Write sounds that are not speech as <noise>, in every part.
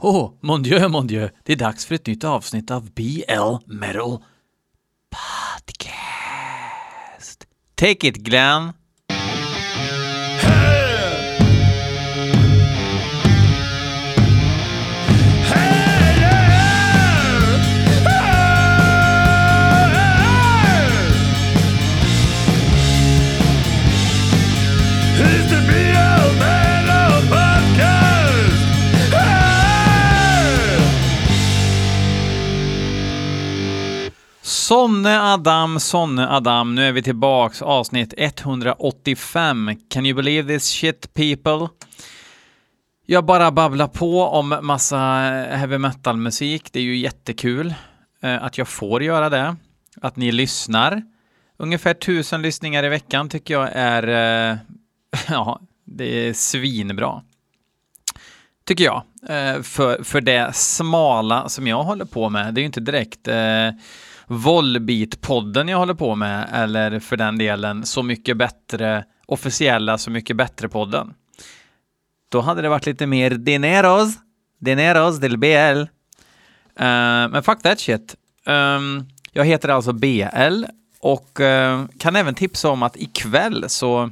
Oh, mon dieu, mon dieu. Det är dags för ett nytt avsnitt av BL Metal Podcast. Take it, Glenn. Sonne Adam, Sonne Adam. Nu är vi tillbaks, avsnitt 185. Can you believe this shit people? Jag bara babblar på om massa heavy metal-musik. Det är ju jättekul eh, att jag får göra det. Att ni lyssnar. Ungefär tusen lyssningar i veckan tycker jag är, eh, <laughs> ja, det är svinbra. Tycker jag. Eh, för, för det smala som jag håller på med. Det är ju inte direkt eh, Volbeat-podden jag håller på med, eller för den delen Så mycket bättre, officiella Så mycket bättre-podden. Då hade det varit lite mer dineros, dineros del BL. Uh, eh, men fuck that shit. Um, jag heter alltså BL och uh, kan även tipsa om att ikväll så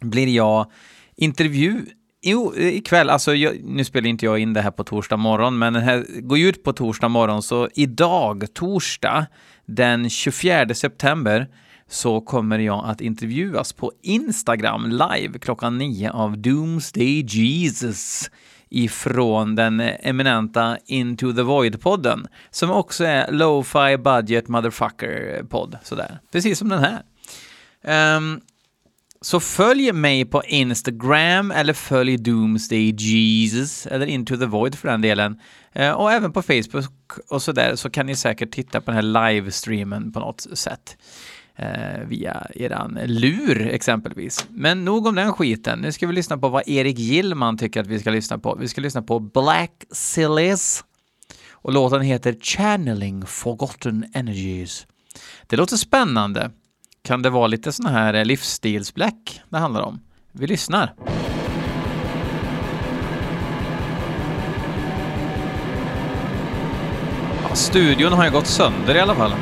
blir jag intervju... Jo, ikväll, alltså jag, nu spelar inte jag in det här på torsdag morgon, men den här går ju ut på torsdag morgon, så idag, torsdag, den 24 september, så kommer jag att intervjuas på Instagram live klockan nio av Doomsday Jesus ifrån den eminenta Into the Void-podden, som också är Lo-Fi Budget Motherfucker-podd, sådär. Precis som den här. Um, så följ mig på Instagram eller följ Doomsday Jesus eller Into the Void för den delen. Eh, och även på Facebook och sådär så kan ni säkert titta på den här livestreamen på något sätt. Eh, via eran lur exempelvis. Men nog om den skiten. Nu ska vi lyssna på vad Erik Gillman tycker att vi ska lyssna på. Vi ska lyssna på Black Sillies och låten heter Channeling Forgotten Energies. Det låter spännande. Kan det vara lite sån här eh, livsstilsbläck det handlar om? Vi lyssnar. Ja, studion har ju gått sönder i alla fall.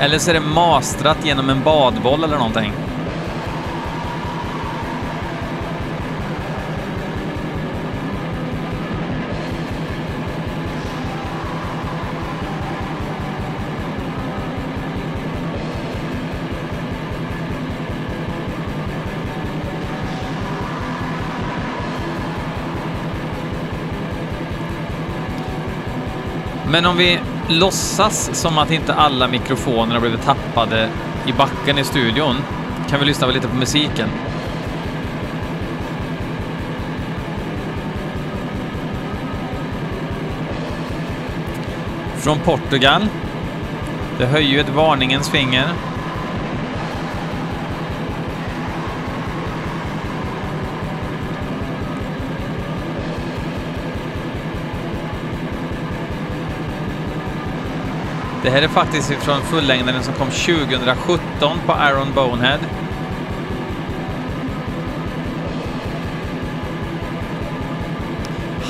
Eller så är det mastrat genom en badboll eller någonting. Men om vi låtsas som att inte alla mikrofoner har blivit tappade i backen i studion, kan vi lyssna lite på musiken. Från Portugal. Det höjer ju ett varningens finger. Det här är faktiskt från fullängdaren som kom 2017 på Iron Bonehead.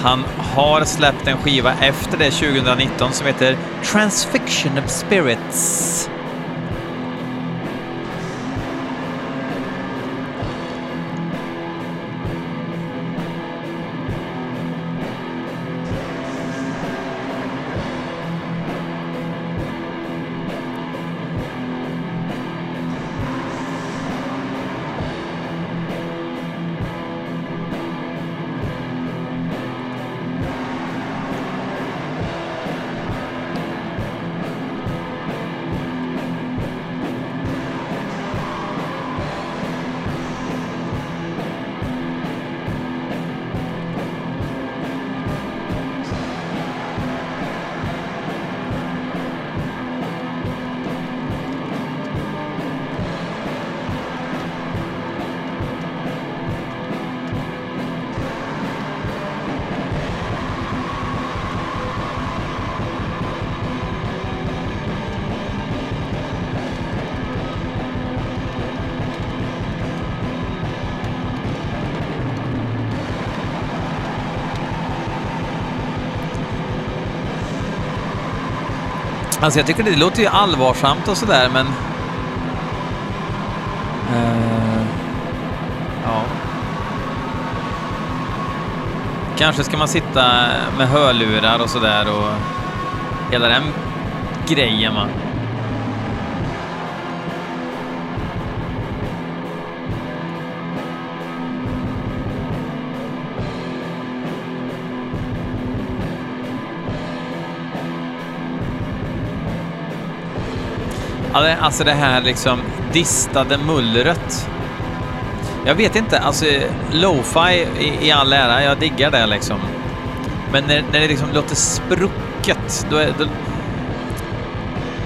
Han har släppt en skiva efter det 2019 som heter Transfiction of Spirits. Alltså jag tycker det låter ju allvarsamt och sådär, men... Uh, ja. Kanske ska man sitta med hörlurar och sådär och hela den grejen va. Ja, Alltså det här liksom distade mullret. Jag vet inte, alltså lo-fi i, i all ära, jag diggar det liksom. Men när, när det liksom låter sprucket, då är då,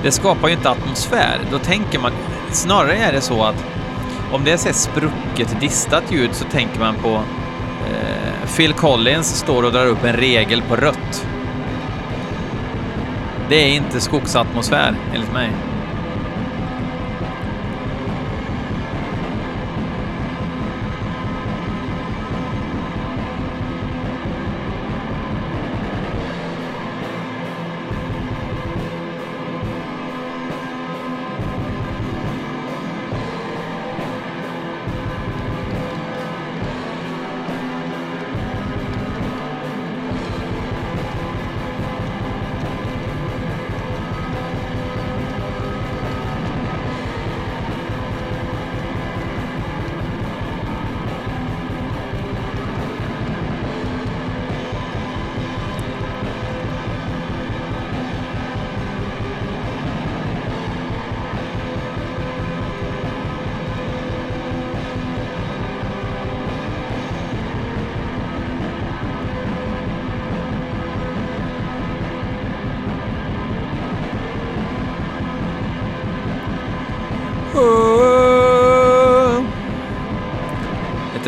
Det skapar ju inte atmosfär. Då tänker man, snarare är det så att om det är så sprucket, distat ljud så tänker man på eh, Phil Collins står och drar upp en regel på rött. Det är inte skogsatmosfär, enligt mig.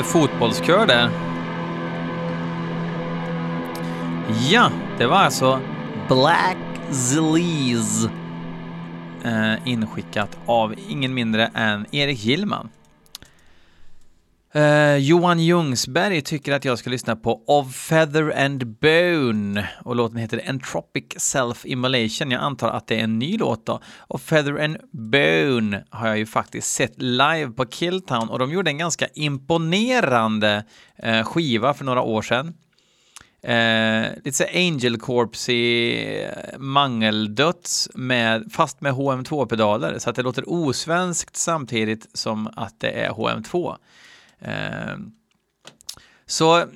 Fotbollskör där. Ja, det var alltså Black Zleeze. Eh, inskickat av ingen mindre än Erik Gillman. Eh, Johan Ljungsberg tycker att jag ska lyssna på Of Feather and Bone och låten heter Entropic Self-Immolation. Jag antar att det är en ny låt då. Of Feather and Bone har jag ju faktiskt sett live på Killtown och de gjorde en ganska imponerande eh, skiva för några år sedan. Eh, lite så Angel Corps i mangeldöds med, fast med HM2-pedaler så att det låter osvenskt samtidigt som att det är HM2. Ehm, så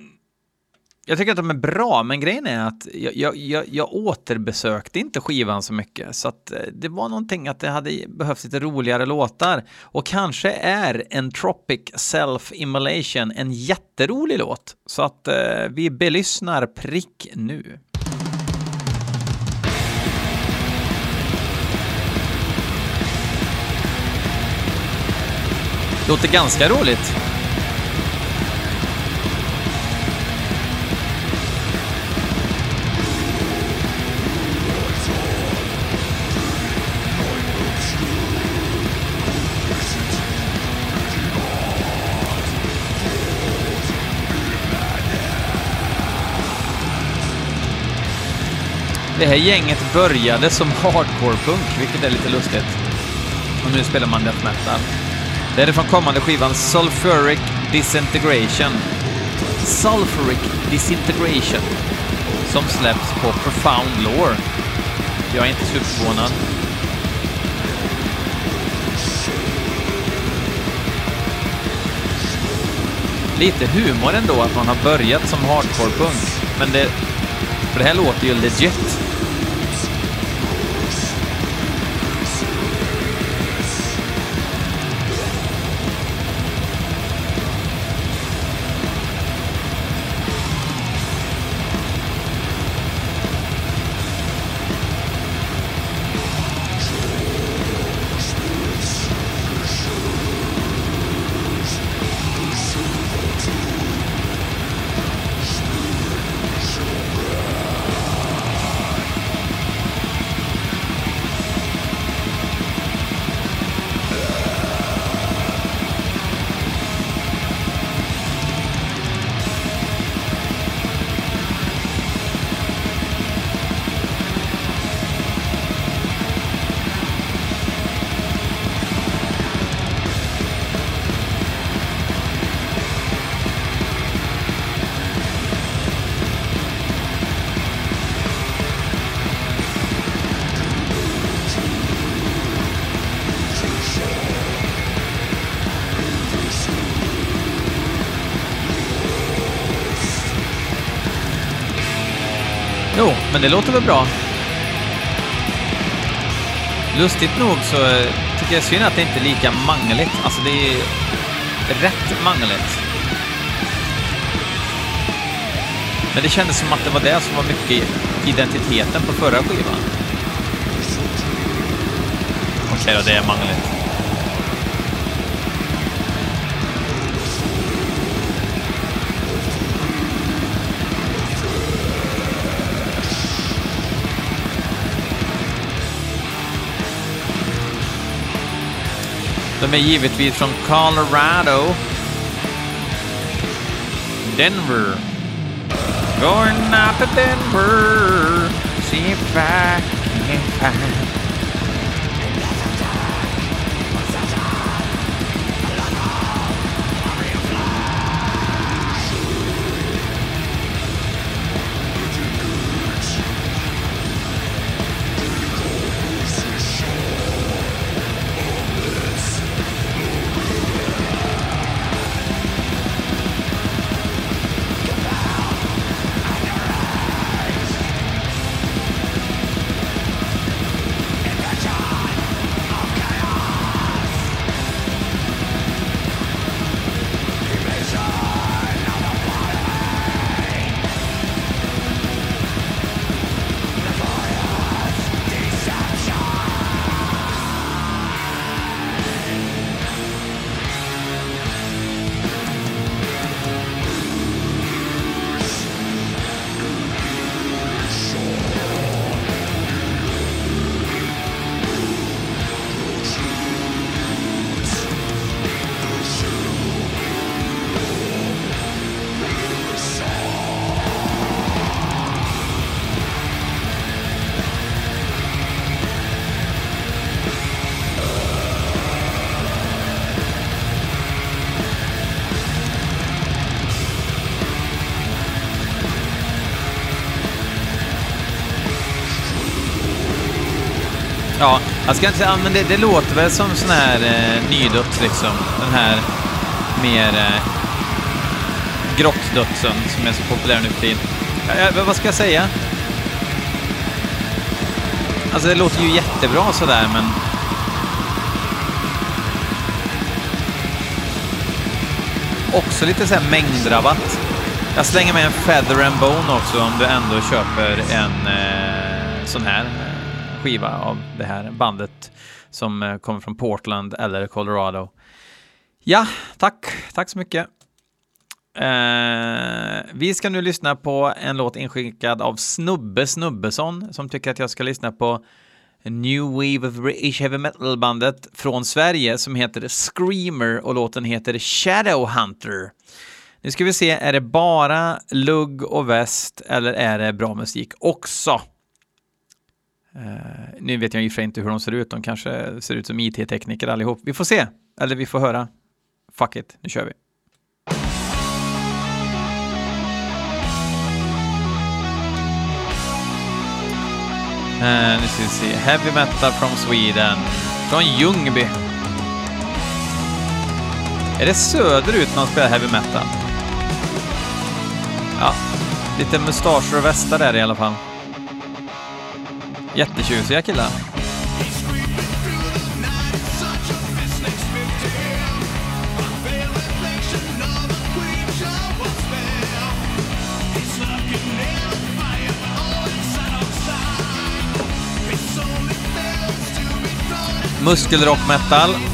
jag tycker att de är bra, men grejen är att jag, jag, jag, jag återbesökte inte skivan så mycket, så att eh, det var någonting att det hade behövts lite roligare låtar. Och kanske är Entropic Self-Immolation en jätterolig låt, så att eh, vi belyssnar prick nu. Låter ganska roligt. Här gänget började som hardcore-punk, vilket är lite lustigt. Och nu spelar man death metal. Det är från kommande skivan Sulfuric Disintegration. Sulfuric Disintegration. Som släpps på Profound Lore. Jag är inte superförvånad. Lite humor ändå att man har börjat som hardcore-punk. Men det... För det här låter ju legit. Men det låter väl bra. Lustigt nog så tycker jag synd att det inte är lika mangligt. Alltså det är rätt mangligt. Men det kändes som att det var det som var mycket identiteten på förra skivan. Okej då, det är mangligt. De är givetvis från Colorado. Denver. Going up to Denver. See if I can find. Ja, jag ska inte säga, men det, det låter väl som sån här eh, nydött liksom. Den här mer eh, grottdödsen som är så populär nu för tiden. Ja, ja, vad ska jag säga? Alltså det låter ju jättebra sådär, men... Också lite så här mängdrabatt. Jag slänger med en Feather and Bone också om du ändå köper en eh, sån här skiva av det här bandet som eh, kommer från Portland eller Colorado. Ja, tack. Tack så mycket. Eh, vi ska nu lyssna på en låt inskickad av Snubbe Snubbesson som tycker att jag ska lyssna på New Wave of British Heavy Metal-bandet från Sverige som heter Screamer och låten heter Shadowhunter. Nu ska vi se, är det bara lugg och väst eller är det bra musik också? Eh, nu vet jag i och för sig inte hur de ser ut, de kanske ser ut som IT-tekniker allihop. Vi får se, eller vi får höra. Fuck it, nu kör vi. Eh, nu ska vi se. Heavy metal from Sweden. Från Ljungby. Är det söderut man spelar heavy metal? Ja, lite mustascher och västar där i alla fall. Jättetjusiga killar. Muskelrock metal.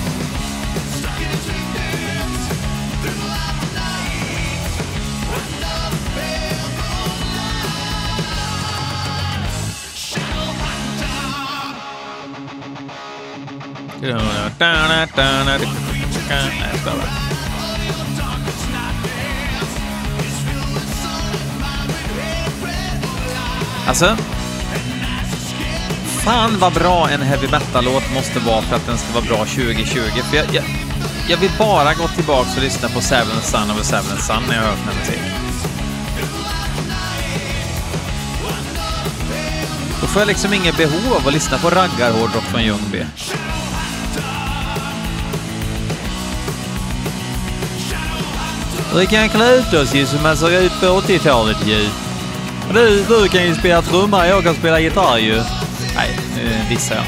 Alltså, fan vad bra en heavy metal-låt måste vara för att den ska vara bra 2020. För jag, jag, jag vill bara gå tillbaka och lyssna på Seven Sun of a Seven Sun när jag hör den här musiken. Då får jag liksom inget behov av att lyssna på raggarhårdrock från Ljungby. Vi kan klä ut oss ju som man såg ut på 80-talet ju. Du, du kan ju spela trumma, jag kan spela gitarr ju. Nej, nu dissar jag.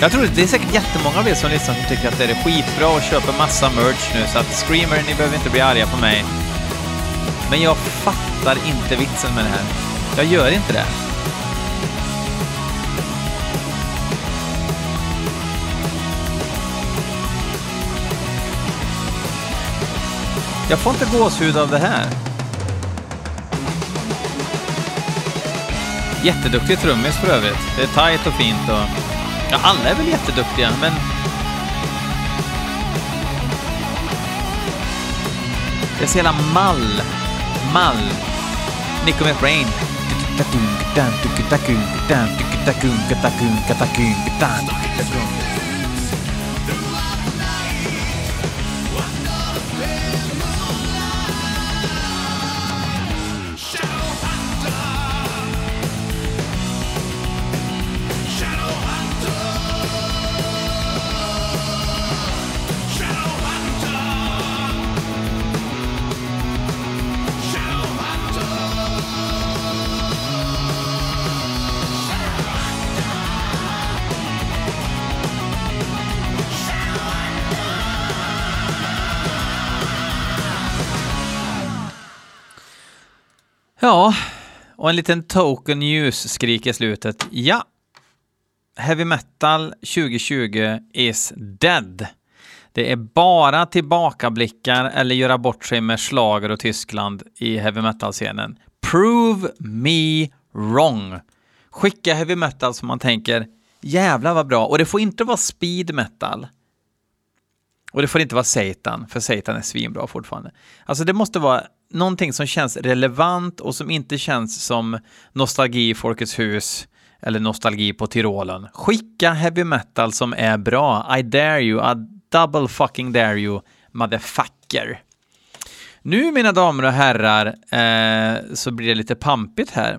Jag tror det är säkert jättemånga av er som lyssnar som tycker att det är skitbra och köper massa merch nu, så att Screamer, ni behöver inte bli arga på mig. Men jag fattar inte vitsen med det här. Jag gör inte det. Jag får inte gåshud av det här. Jätteduktig trummis för övrigt. Det är tight och fint och... Ja, alla är väl jätteduktiga, men... Det är så jävla mall. Mall. Nico McBrain. Ja, och en liten token news skrik i slutet. Ja, heavy metal 2020 is dead. Det är bara tillbakablickar eller göra bort sig med slager och Tyskland i heavy metal-scenen. Prove me wrong. Skicka heavy metal som man tänker jävlar vad bra. Och det får inte vara speed metal. Och det får inte vara Satan, för Satan är svinbra fortfarande. Alltså det måste vara någonting som känns relevant och som inte känns som nostalgi i Folkets hus eller nostalgi på Tyrolen. Skicka heavy metal som är bra. I dare you, I double fucking dare you, motherfucker. Nu, mina damer och herrar, eh, så blir det lite pampigt här.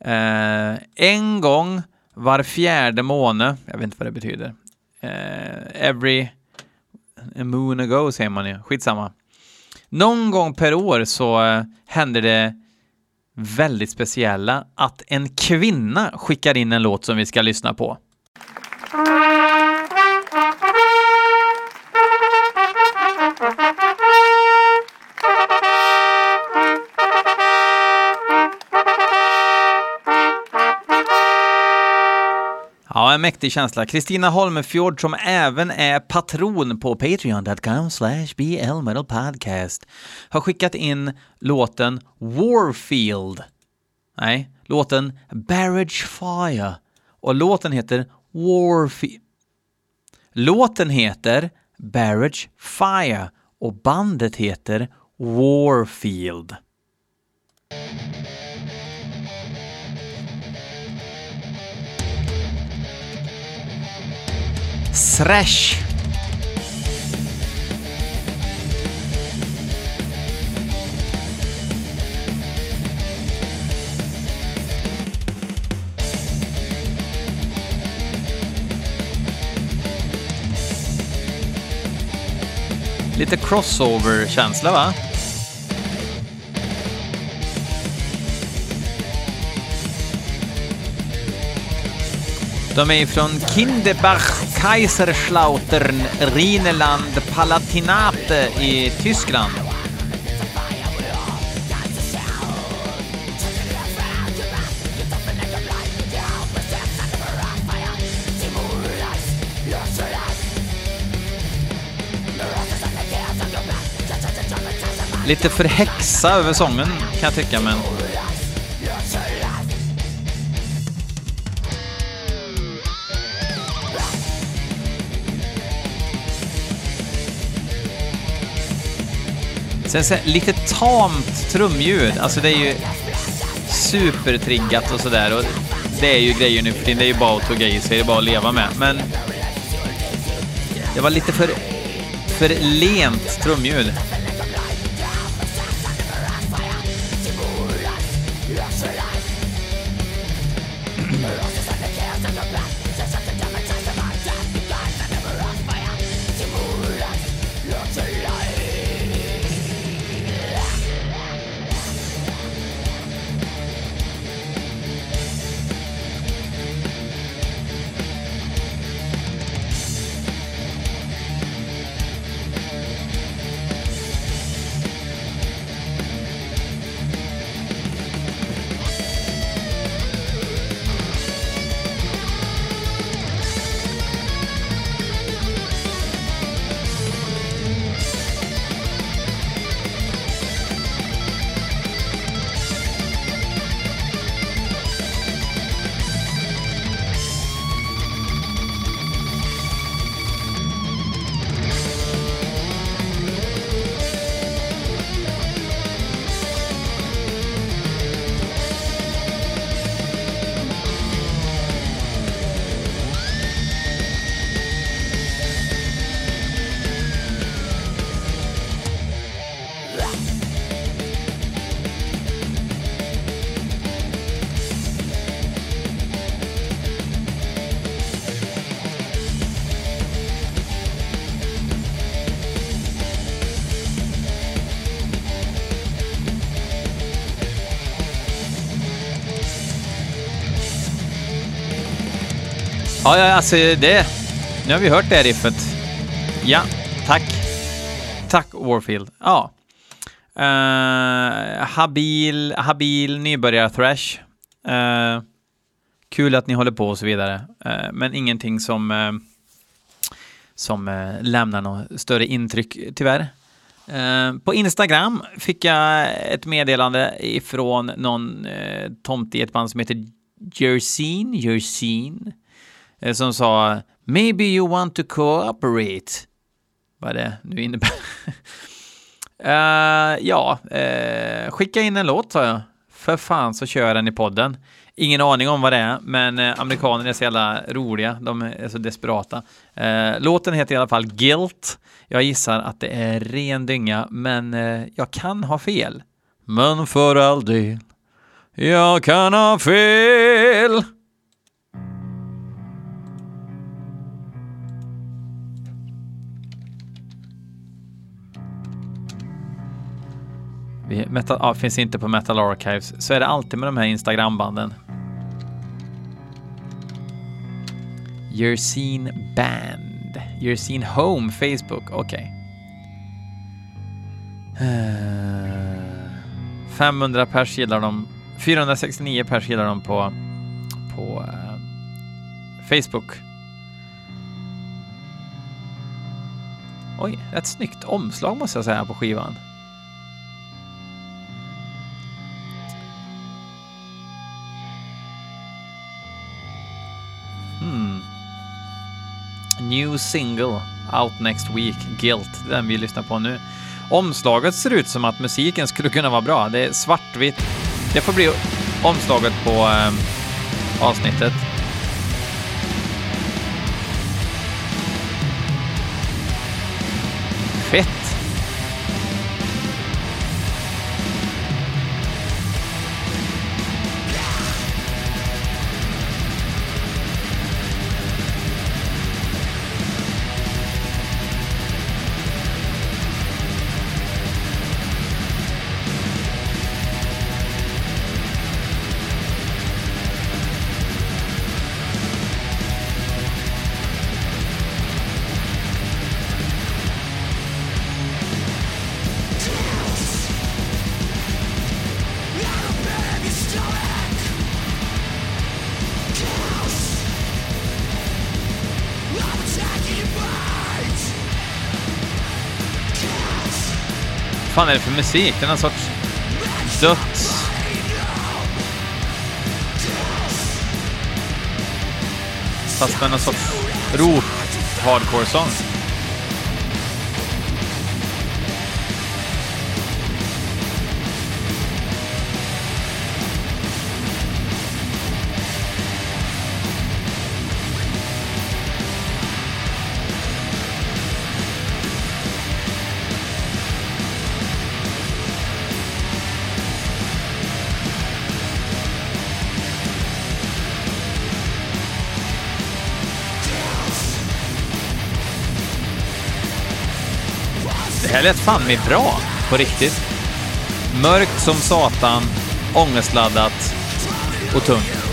Eh, en gång var fjärde måne. jag vet inte vad det betyder. Eh, every moon ago säger man ju, skitsamma. Någon gång per år så eh, händer det väldigt speciella att en kvinna skickar in en låt som vi ska lyssna på. En mäktig känsla. Kristina Holmefjord som även är patron på patreon.com slash blmetalpodcast har skickat in låten Warfield. Nej, låten Barrage Fire. Och låten heter Warfield. Låten heter Barrage Fire och bandet heter Warfield. Thrash. Lite crossover-känsla, va? De är från Kinderbach, Kaiserslautern, Rhineland, Palatinate i Tyskland. Lite för häxa över sången kan jag tycka, men... Sen så, lite tamt trumljud, alltså det är ju supertriggat och sådär och det är ju grejer nu för tiden, det är ju bara att tugga i sig, det är bara att leva med. Men det var lite för, för lent trumljud. Ja, ja, alltså det... Nu har vi hört det riffet. Ja, tack. Tack Warfield. Ja. Uh, habil, habil nybörjar-thrash. Uh, eh, kul att ni håller på och så vidare. Uh, men ingenting som, uh, som uh, lämnar något större intryck, tyvärr. Uh, på Instagram fick jag ett meddelande ifrån någon uh, tomte i ett band som heter Jersin. Jersin. uh, Eh, som sa “Maybe you want to cooperate”. Vad det nu innebär. Uh, <laughs> ja, uh, skicka in en låt sa jag. För fan så kör jag den i podden. Ingen aning om vad det är, men uh, amerikaner är så jävla roliga. De är så desperata. låten heter i alla fall Guilt. Jag gissar att det är ren dynga, men jag kan ha fel. Men för all del, jag kan ha fel. Vi, metal, ja, finns inte på Metal Archives, så är det alltid med de här Instagram-banden. You're seen band. You're seen home Facebook. Okej. Okay. Uh, 500 pers gillar de. 469 pers gillar de på, på uh, Facebook. Oj, ett snyggt omslag måste jag säga på skivan. New single out next week, Guilt, den vi lyssnar på nu. Omslaget ser ut som att musiken skulle kunna vara bra. Det är svartvitt. Det får bli omslaget på eh, avsnittet. Fett! Fan är det för musik? Det är någon sorts döds... Fast med någon sorts rop hardcore-sång. Här lät fan mig bra, på riktigt. Mörkt som satan, ångestladdat och tungt.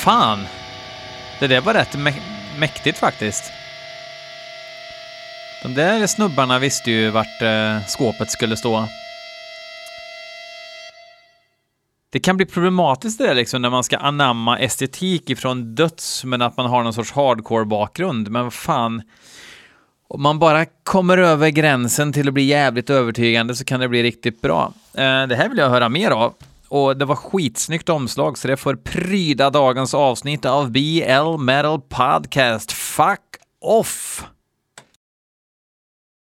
Fan! Det där var rätt mä mäktigt faktiskt. De där snubbarna visste ju vart eh, skåpet skulle stå. Det kan bli problematiskt det där liksom när man ska anamma estetik ifrån döds men att man har någon sorts hardcore-bakgrund. Men vad fan, om man bara kommer över gränsen till att bli jävligt övertygande så kan det bli riktigt bra. Eh, det här vill jag höra mer av. Och det var skitsnyggt omslag så det får pryda dagens avsnitt av BL Metal Podcast. Fuck off!